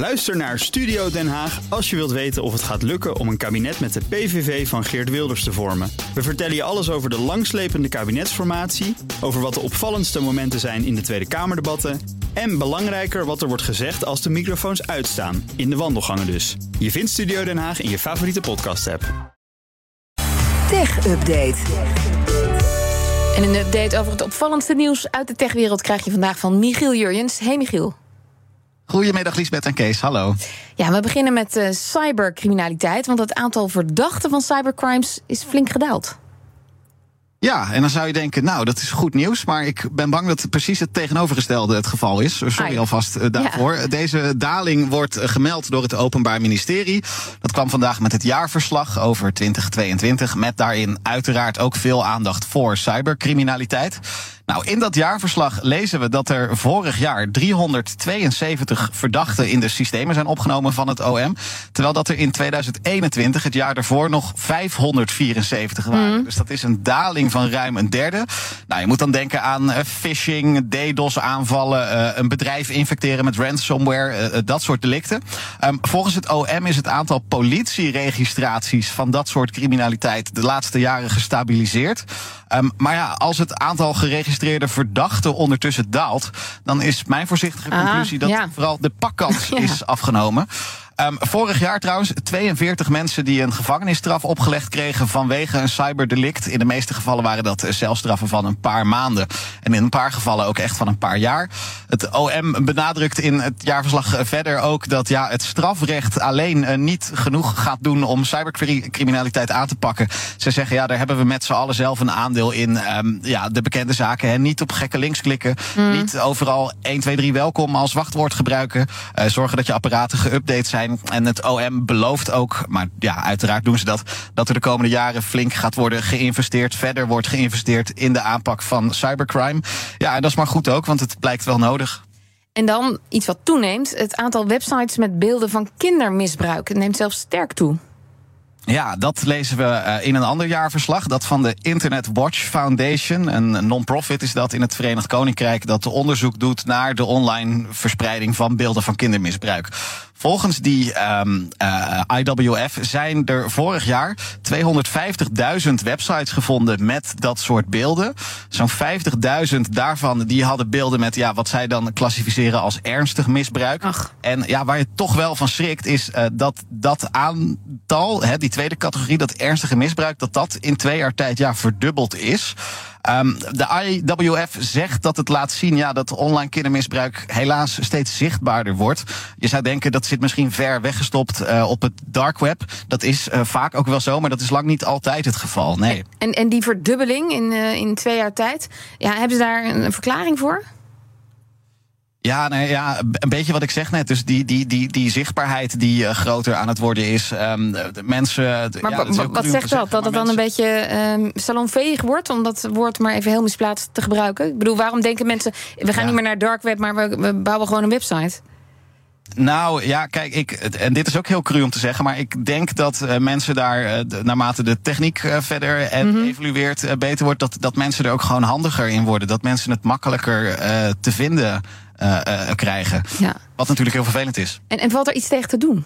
Luister naar Studio Den Haag als je wilt weten of het gaat lukken om een kabinet met de PVV van Geert Wilders te vormen. We vertellen je alles over de langslepende kabinetsformatie, over wat de opvallendste momenten zijn in de Tweede Kamerdebatten en belangrijker wat er wordt gezegd als de microfoons uitstaan, in de wandelgangen dus. Je vindt Studio Den Haag in je favoriete podcast-app. Tech Update. En een update over het opvallendste nieuws uit de techwereld krijg je vandaag van Michiel Jurjens. Hey Michiel. Goedemiddag Liesbeth en Kees, hallo. Ja, we beginnen met uh, cybercriminaliteit, want het aantal verdachten van cybercrimes is flink gedaald. Ja, en dan zou je denken, nou, dat is goed nieuws. Maar ik ben bang dat precies het tegenovergestelde het geval is. Sorry alvast uh, daarvoor. Ja. Deze daling wordt uh, gemeld door het Openbaar Ministerie. Dat kwam vandaag met het jaarverslag over 2022. Met daarin uiteraard ook veel aandacht voor cybercriminaliteit. Nou, in dat jaarverslag lezen we dat er vorig jaar 372 verdachten in de systemen zijn opgenomen van het OM. Terwijl dat er in 2021, het jaar daarvoor, nog 574 waren. Mm. Dus dat is een daling van ruim een derde. Nou, je moet dan denken aan uh, phishing, DDoS-aanvallen, uh, een bedrijf infecteren met ransomware, uh, dat soort delicten. Um, volgens het OM is het aantal politieregistraties van dat soort criminaliteit de laatste jaren gestabiliseerd. Um, maar ja, als het aantal geregistreerde verdachten ondertussen daalt, dan is mijn voorzichtige Ah, conclusie dat ja. vooral de pakkans Ja. is afgenomen. Um, vorig jaar trouwens 42 mensen die een gevangenisstraf opgelegd kregen vanwege een cyberdelict. In de meeste gevallen waren dat eh, celstraffen van een paar maanden. En in een paar gevallen ook echt van een paar jaar. Het OM benadrukt in het jaarverslag eh, verder ook dat ja, het strafrecht alleen uh, niet genoeg gaat doen om cybercriminaliteit aan te pakken. Ze zeggen ja, daar hebben we met z'n allen zelf een aandeel in. Um, ja, de bekende zaken. Hè. Niet op gekke links klikken. Mm. Niet overal 1, 2, 3 welkom als wachtwoord gebruiken. Uh, zorgen dat je apparaten geüpdate zijn. En het OM belooft ook, maar ja, uiteraard doen ze dat, dat er de komende jaren flink gaat worden geïnvesteerd. Verder wordt geïnvesteerd in de aanpak van cybercrime. Ja, en dat is maar goed ook, want het blijkt wel nodig. En dan iets wat toeneemt: het aantal websites met beelden van kindermisbruik het neemt zelfs sterk toe. Ja, dat lezen we uh, in een ander jaarverslag. Dat van de Internet Watch Foundation. Een non-profit is dat in het Verenigd Koninkrijk. Dat onderzoek doet naar de online verspreiding van beelden van kindermisbruik. Volgens die um, uh, IWF zijn er vorig jaar 250.000 websites gevonden met dat soort beelden. Zo'n 50.000 daarvan die hadden beelden met ja, wat zij dan klassificeren als ernstig misbruik. Ach. En ja, waar je toch wel van schrikt, is uh, dat dat aantal, hè, die tweede categorie, dat ernstige misbruik, dat dat in twee jaar tijd ja, verdubbeld is. Um, de IWF zegt dat het laat zien ja, dat online kindermisbruik helaas steeds zichtbaarder wordt. Je zou denken dat zit misschien ver weggestopt uh, op het dark web. Dat is uh, vaak ook wel zo, maar dat is lang niet altijd het geval. Nee. En, en die verdubbeling in, uh, in twee jaar tijd, ja, hebben ze daar een verklaring voor? Ja, nee, ja, een beetje wat ik zeg net. Dus die, die, die, die zichtbaarheid die uh, groter aan het worden is. Um, de mensen. Maar ja, ja, wat zegt dat? Dat het dan een beetje um, salonveeg wordt? Om dat woord maar even heel misplaatst te gebruiken. Ik bedoel, waarom denken mensen. We gaan ja. niet meer naar dark web, maar we, we bouwen gewoon een website? Nou ja, kijk, ik, en dit is ook heel cru om te zeggen, maar ik denk dat uh, mensen daar, uh, de, naarmate de techniek uh, verder en mm -hmm. evolueert, beter wordt, dat, dat mensen er ook gewoon handiger in worden. Dat mensen het makkelijker te vinden krijgen. Ja. Wat natuurlijk heel vervelend is. En, en valt er iets tegen te doen?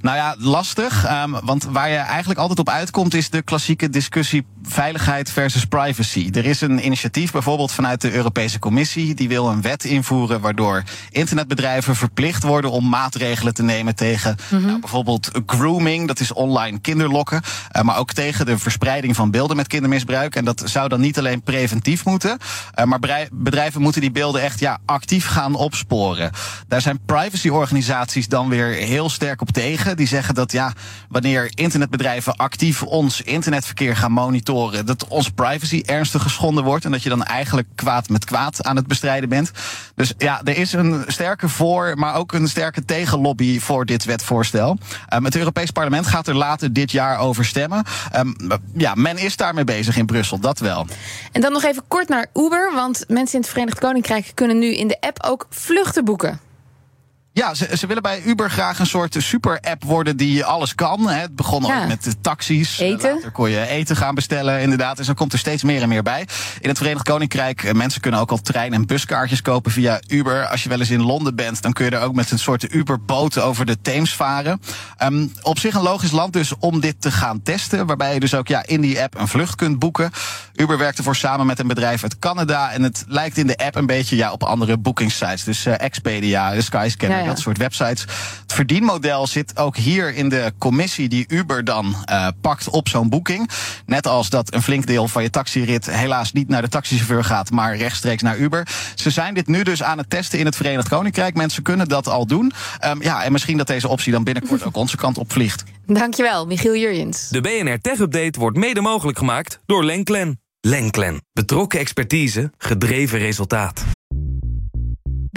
Nou ja, lastig. Um, want waar je eigenlijk altijd op uitkomt, is de klassieke discussie veiligheid versus privacy. Er is een initiatief bijvoorbeeld vanuit de Europese Commissie. Die wil een wet invoeren waardoor internetbedrijven verplicht worden om maatregelen te nemen tegen mm -hmm. nou, bijvoorbeeld grooming, dat is online kinderlokken. Uh, maar ook tegen de verspreiding van beelden met kindermisbruik. En dat zou dan niet alleen preventief moeten. Uh, maar bedrijven moeten die beelden echt ja, actief gaan opsporen. Daar zijn privacyorganisaties dan weer heel sterk op tegen. Die zeggen dat ja, wanneer internetbedrijven actief ons internetverkeer gaan monitoren, dat onze privacy ernstig geschonden wordt en dat je dan eigenlijk kwaad met kwaad aan het bestrijden bent. Dus ja, er is een sterke voor, maar ook een sterke tegenlobby voor dit wetvoorstel. Um, het Europees Parlement gaat er later dit jaar over stemmen. Um, ja, men is daarmee bezig in Brussel, dat wel. En dan nog even kort naar Uber, want mensen in het Verenigd Koninkrijk kunnen nu in de app ook vluchten boeken. Ja, ze, ze willen bij Uber graag een soort super-app worden die alles kan. Het begon Ja. ooit met de taxis. Eten. Later kon je eten gaan bestellen, inderdaad. En zo komt er steeds meer en meer bij. In het Verenigd Koninkrijk, eh, mensen kunnen ook al trein- en buskaartjes kopen via Uber. Als je wel eens in Londen bent, dan kun je er ook met een soort Uber-boot over de Theems varen. Ehm, op zich een logisch land dus om dit te gaan testen. Waarbij je dus ook ja, in die app een vlucht kunt boeken. Uber werkt ervoor samen met een bedrijf uit Canada. En het lijkt in de app een beetje ja, op andere boekingssites. Dus eh, Expedia, Skyscanner, Ja, ja. Dat soort websites. Het verdienmodel zit ook hier in de commissie die Uber dan eh, pakt op zo'n boeking. Net als dat een flink deel van je taxirit helaas niet naar de taxichauffeur gaat, maar rechtstreeks naar Uber. Ze zijn dit nu dus aan het testen in het Verenigd Koninkrijk. Mensen kunnen dat al doen. Ehm, ja, en misschien dat deze optie dan binnenkort ook onze kant op vliegt. Dankjewel, Michiel Jurjens. De BNR Tech Update wordt mede mogelijk gemaakt door Lenklen. Lenklen. Betrokken expertise, gedreven resultaat.